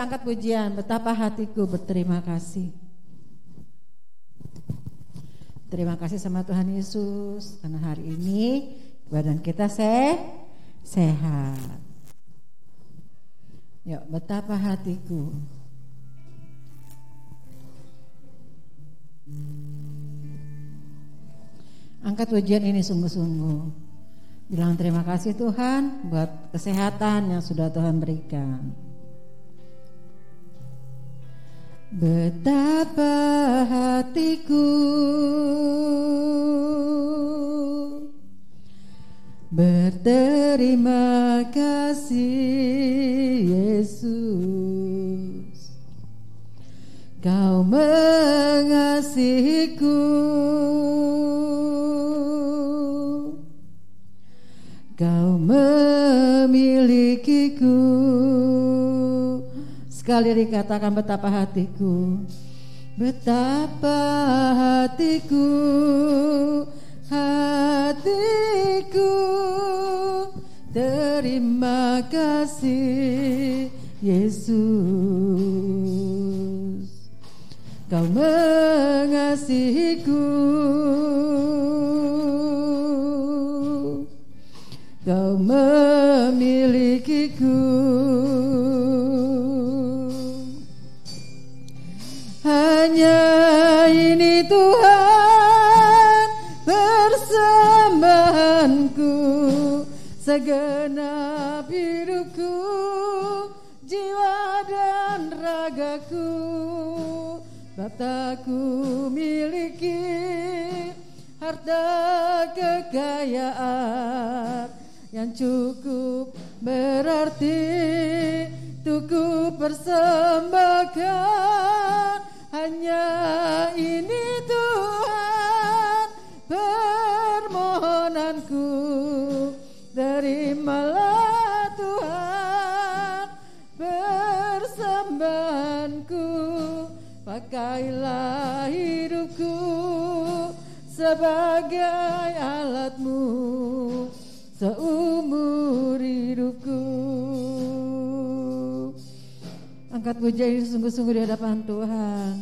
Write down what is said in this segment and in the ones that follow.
kita angkat pujian, betapa hatiku berterima kasih. Terima kasih sama Tuhan Yesus karena hari ini badan kita se sehat. Yuk, betapa hatiku. Angkat pujian ini sungguh-sungguh. Bilang terima kasih Tuhan buat kesehatan yang sudah Tuhan berikan. Betapa hatiku Berterima kasih Yesus. Kau mengasihiku. Kau memiliki Sekali dikatakan betapa hatiku Betapa hatiku Hatiku Terima kasih Yesus. Kau mengasihiku Kau memiliki Hanya ini Tuhan persembahanku Segenap hidupku Jiwa dan ragaku Baptaku miliki Harta kekayaan Yang cukup berarti Tuku persembahkan Hanya ini Tuhan Permohonanku. Terimalah Tuhan Persembahanku. Pakailah hidupku Sebagai alatmu. Seumur hidupku Angkat puja ini sungguh-sungguh di hadapan Tuhan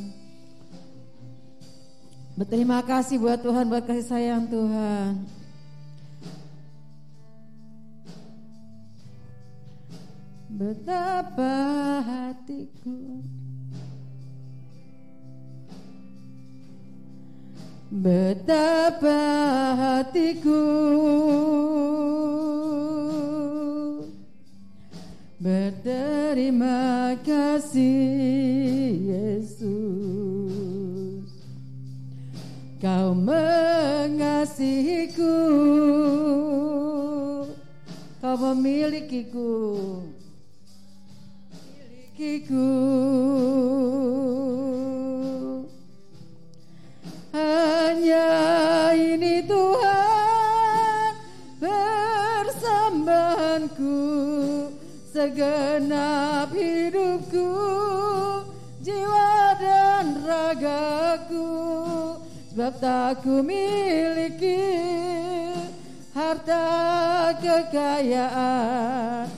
Berterima kasih buat Tuhan, buat kasih sayang Tuhan. Betapa hatiku Betapa hatiku mengasihiku Kau memilikiku. Milikiku Hanya ini Tuhan Persembahanku Segenap Sebab tak ku miliki Harta kekayaan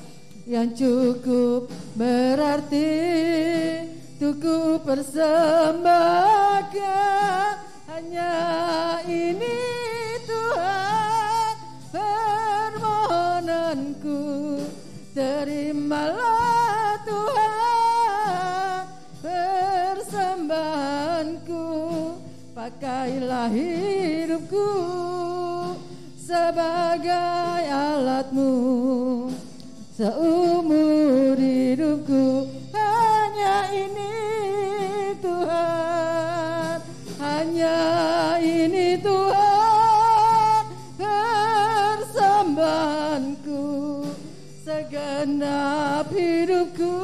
Yang cukup berarti Tuku persembahkan. Hanya ini Tuhan Permohonanku Terimalah Pakailah hidupku Sebagai alatmu Seumur hidupku Hanya ini Tuhan. Hanya ini Tuhan Persembahanku Segenap hidupku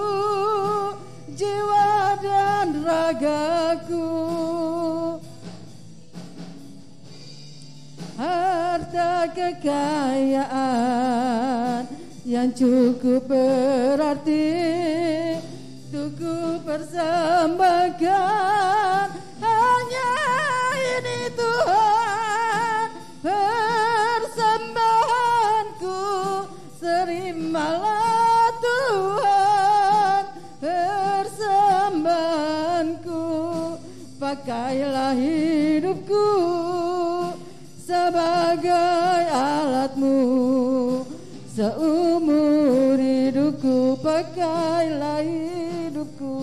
Jiwa dan ragaku Harta kekayaan yang cukup berarti Tuku persembahkan. Hanya ini Tuhan Persembahanku. Terimalah Tuhan Persembahanku. Pakailah hidupku Sebagai alatmu. Seumur hidupku Pakailah hidupku.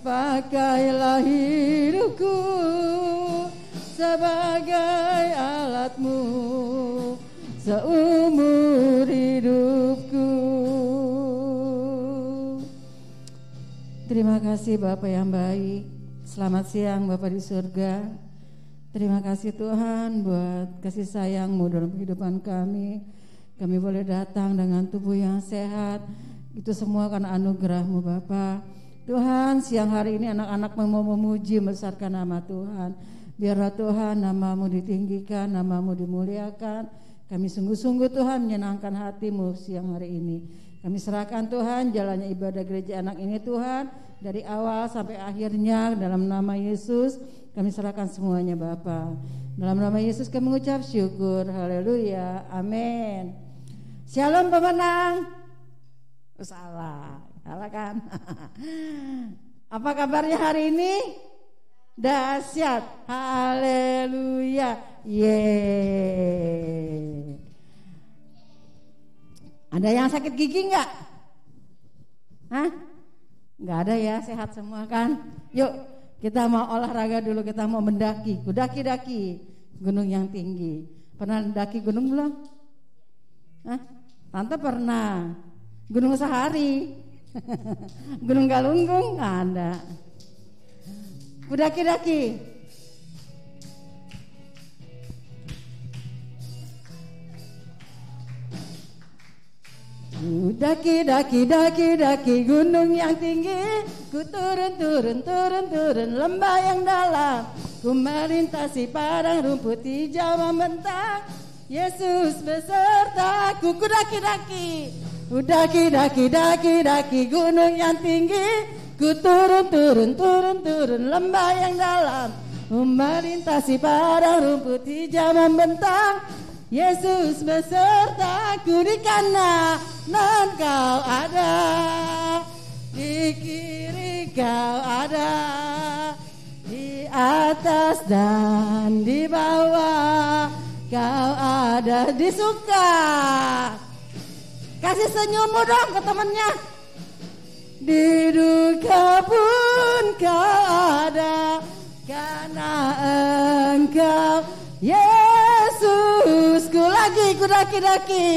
Pakailah hidupku Sebagai alatmu. Seumur hidupku. Terima kasih Bapak yang baik. Selamat siang Bapak di surga Terima kasih Tuhan buat kasih sayangmu dalam kehidupan kami. Kami boleh datang dengan tubuh yang sehat. Itu semua karena anugerahmu Bapak Tuhan siang hari ini anak-anak mau memuji membesarkan nama Tuhan. Biarlah Tuhan namamu ditinggikan, namamu dimuliakan. Kami sungguh-sungguh Tuhan menyenangkan hatimu siang hari ini. Kami serahkan Tuhan jalannya ibadah gereja anak ini Tuhan Dari awal sampai akhirnya dalam nama Yesus Kami serahkan semuanya Bapa. Dalam nama Yesus kami mengucap syukur. Haleluya. Amin. Shalom pemenang. Salah. Salah kan? Apa kabarnya hari ini? Dahsyat. Haleluya. Yeay. Ada yang sakit gigi enggak? Hah? Enggak ada ya, sehat semua kan? Yuk, kita mau olahraga dulu, kita mau mendaki, kudaki-daki gunung yang tinggi. Pernah mendaki gunung belum? Hah? Tante pernah. Gunung Sahari. gunung Galunggung enggak ada. Kudaki-daki. Daki daki daki daki gunung yang tinggi. Ku turun turun turun turun lembah yang dalam. Ku melintasi padang rumput hijau membentang. Yesus beserta ku daki daki Ku daki daki daki daki gunung yang tinggi. Ku turun turun turun turun lembah yang dalam. Ku melintasi padang rumput hijau membentang Yesus besertaku di kanan kau ada Di kiri kau ada Di atas dan di bawah Kau ada di suka. Kasih senyummu dong ke temennya Di duka pun kau lagi ku daki-daki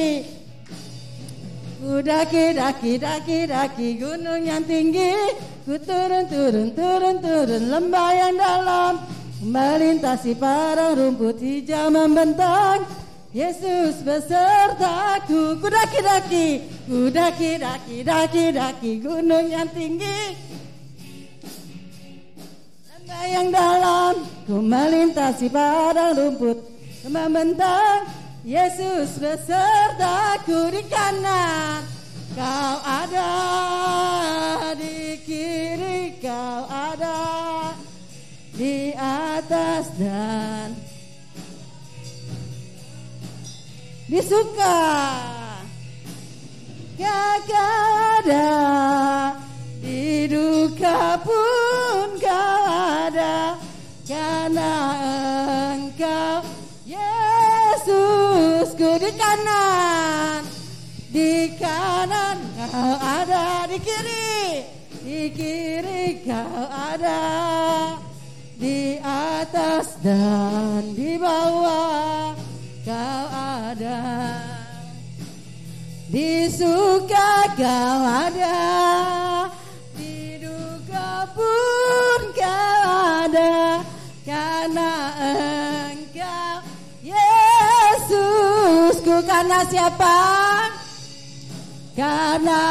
Ku daki-daki daki-daki gunung yang tinggi. Ku turun-turun turun-turun lembah yang dalam. Melintasi padang rumput hijau membentang. Yesus besertaku Ku. Daki-daki Ku daki-daki daki-daki gunung yang tinggi. Yang dalam. Ku melintasi padang rumput Membentang Yesus besertaku di kanan. Kau ada di kiri Kau ada di atas dan di suka Kau ada kiri kau ada di atas dan di bawah kau ada di suka kau ada Di duka pun kau ada Karena engkau Yesusku karena siapa? Karena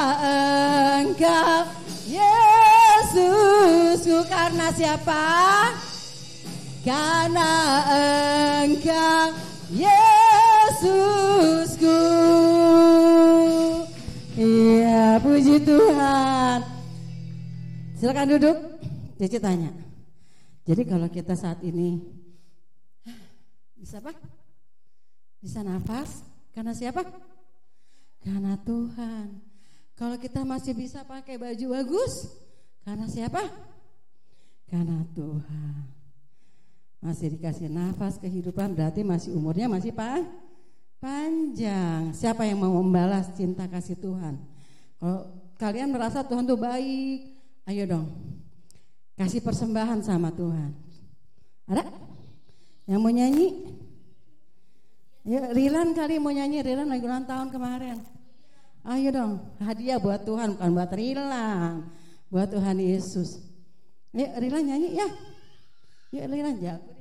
engkau karena siapa? Karena engkau Yesusku Iya puji Tuhan Silakan duduk Cici tanya Jadi kalau kita saat ini Bisa apa? Bisa nafas Karena siapa? Karena Tuhan Kalau kita masih bisa pakai baju bagus Karena siapa? Karena Tuhan masih dikasih nafas kehidupan berarti masih umurnya masih pa panjang. Siapa yang mau membalas cinta kasih Tuhan? Kalau kalian merasa Tuhan tuh baik, ayo dong. Kasih persembahan sama Tuhan. Ada? Yang mau nyanyi? Ya, Rilan kali mau nyanyi, Rilan lagi ulang tahun kemarin. Ayo dong, hadiah buat Tuhan, bukan buat Rilan. Buat Tuhan Yesus. Ya, Rilan nyanyi ya. Ya Lina jago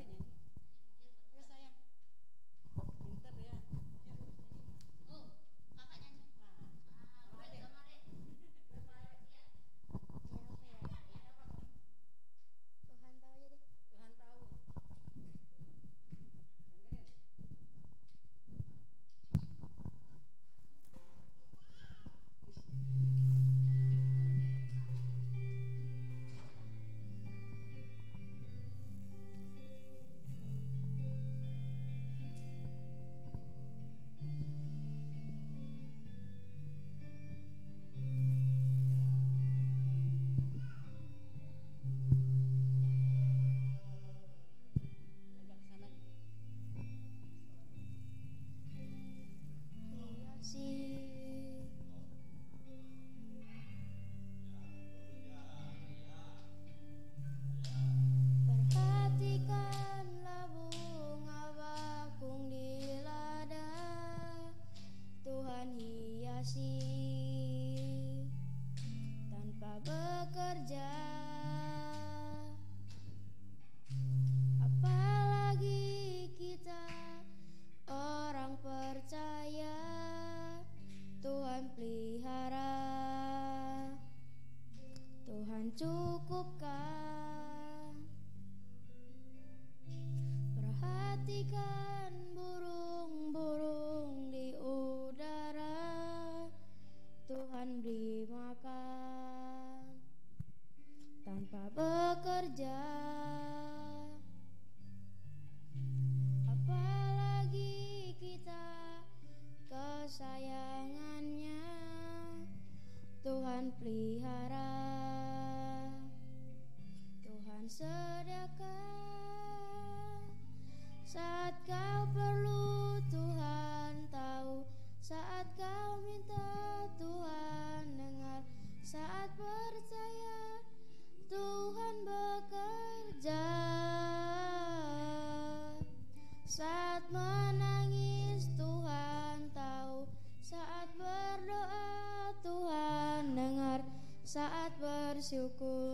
Saat bersyukur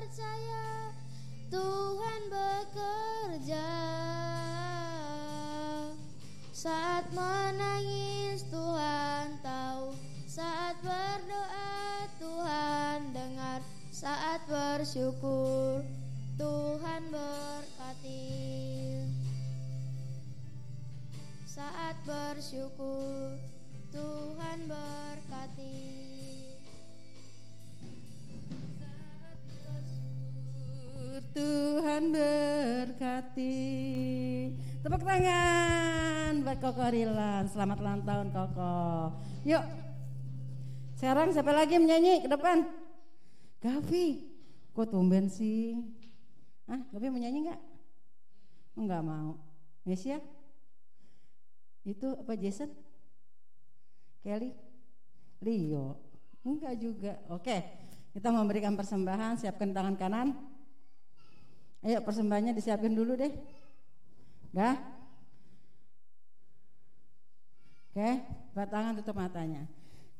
percaya Tuhan bekerja. Saat menangis Tuhan tahu. Saat berdoa Tuhan dengar. Saat bersyukur Tuhan berkati. Saat bersyukur Tuhan berkati Tuhan berkati. Tepuk tangan buat Koko Rilan. Selamat ulang tahun Koko. Yuk. Sekarang siapa lagi menyanyi ke depan? Gavi. Kok tumben sih? Ah, Gavi mau nyanyi nggak? Enggak mau. Mesia? Itu apa Jason? Kelly? Leo? Enggak juga. Oke. Kita memberikan persembahan, siapkan tangan kanan. Ayo persembahannya disiapin dulu deh. Dah? Oke, buat tangan tutup matanya.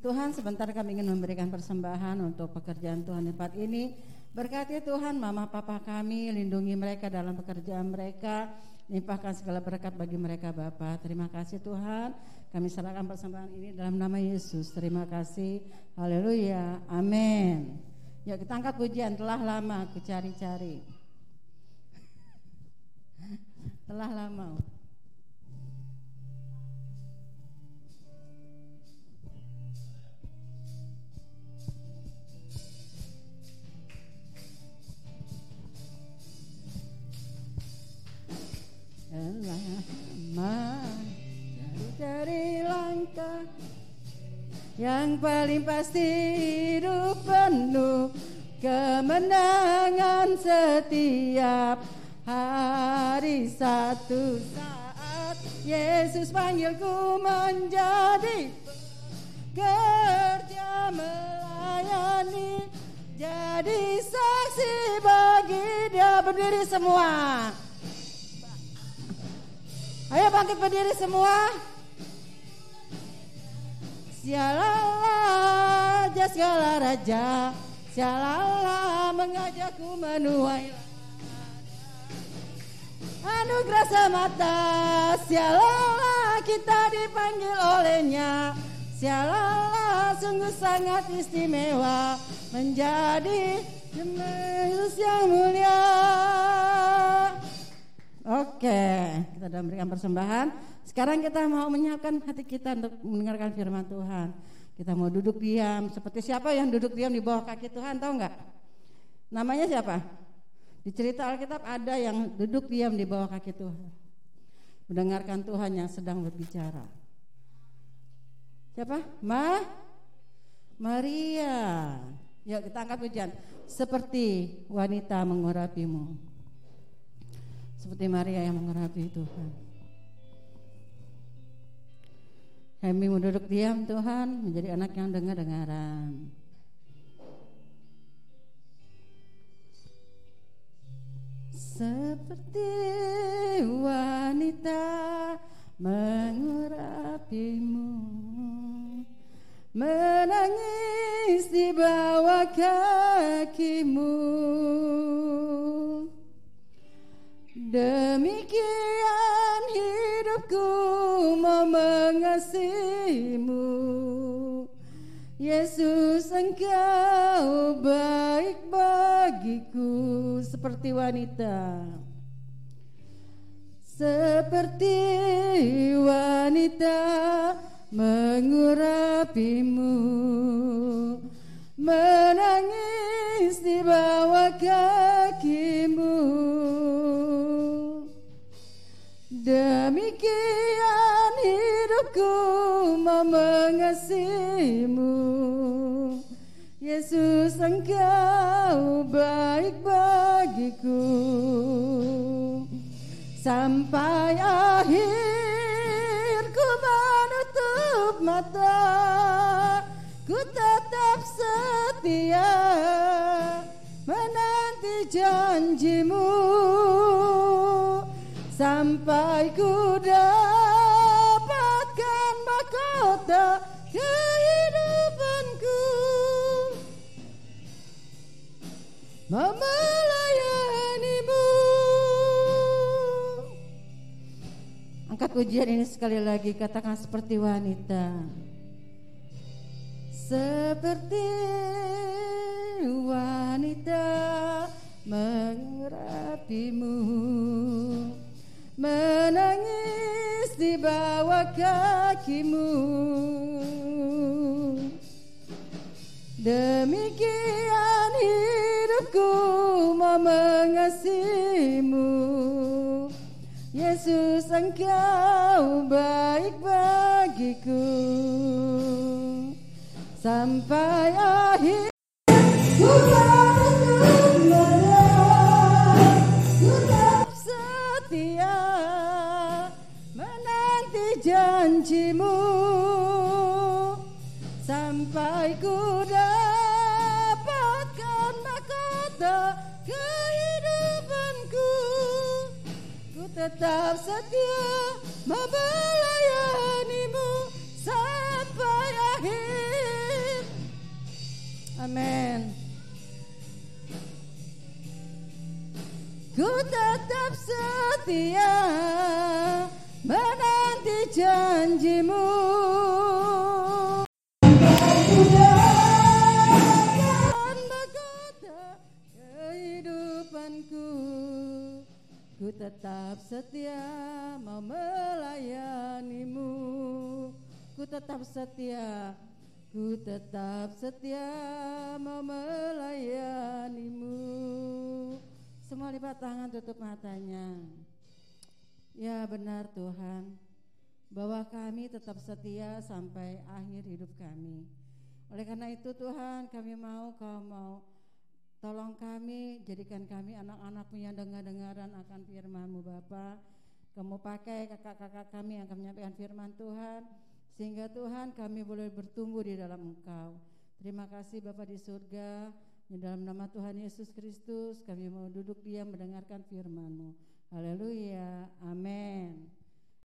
Tuhan sebentar kami ingin memberikan persembahan untuk pekerjaan Tuhan di tempat ini. Berkati Tuhan mama papa kami, lindungi mereka dalam pekerjaan mereka. Limpahkan segala berkat bagi mereka Bapa. Terima kasih Tuhan. Kami serahkan persembahan ini dalam nama Yesus. Terima kasih. Haleluya. Amin. Yuk kita angkat pujian. Telah lama aku cari-cari. Telah lama. lama dari langkah yang paling pasti hidup penuh kemenangan setiap satu saat Yesus panggilku menjadi kerja melayani. Jadi saksi bagi dia berdiri semua. Ayo bangkit berdiri semua. Sialalah raja segala raja, sialalah mengajakku menuai anugerah semata Sialah kita dipanggil olehnya Sialah sungguh sangat istimewa Menjadi Yesus yang mulia Oke, kita sudah memberikan persembahan Sekarang kita mau menyiapkan hati kita untuk mendengarkan firman Tuhan Kita mau duduk diam Seperti siapa yang duduk diam di bawah kaki Tuhan, tahu nggak? Namanya siapa? Di cerita Alkitab ada yang duduk diam di bawah kaki Tuhan. Mendengarkan Tuhan yang sedang berbicara. Siapa? Ma? Maria. Yuk kita angkat pujian. Seperti wanita mengurapimu. Seperti Maria yang mengurapi Tuhan. Kami duduk diam Tuhan menjadi anak yang dengar-dengaran. Seperti wanita mengurapimu. Menangis di bawah kakimu. Demikian hidupku mau mengasihimu. Yesus engkau baik bagiku seperti wanita. Seperti wanita mengurapimu. Menangis di bawah kakimu. Demikian hidupku mau mengasihimu Yesus engkau baik bagiku. Sampai akhir ku menutup mata Ku tetap setia menanti janjimu. Sampai ku dapatkan mahkota Memelayanimu Angkat pujian ini sekali lagi Katakan seperti wanita. Seperti wanita mengurapimu Menangis di bawah kakimu. Demikian hidupku mau mengasihimu. Yesus engkau baik bagiku. Sampai akhir Ku tetap setia mau melayanimu. Ku tetap setia Ku tetap setia mau melayanimu. Semua lipat tangan tutup matanya. Ya benar Tuhan Bahwa kami tetap setia sampai akhir hidup kami. Oleh karena itu Tuhan kami mau kau mau Tolong kami, jadikan kami anak-anakmu yang dengar-dengaran akan firman-Mu Bapa. Kamu pakai kakak-kakak kami yang akan menyampaikan firman Tuhan, sehingga Tuhan kami boleh bertumbuh di dalam Engkau. Terima kasih Bapak di surga, di dalam nama Tuhan Yesus Kristus kami mau duduk diam mendengarkan firman-Mu. Haleluya, amin.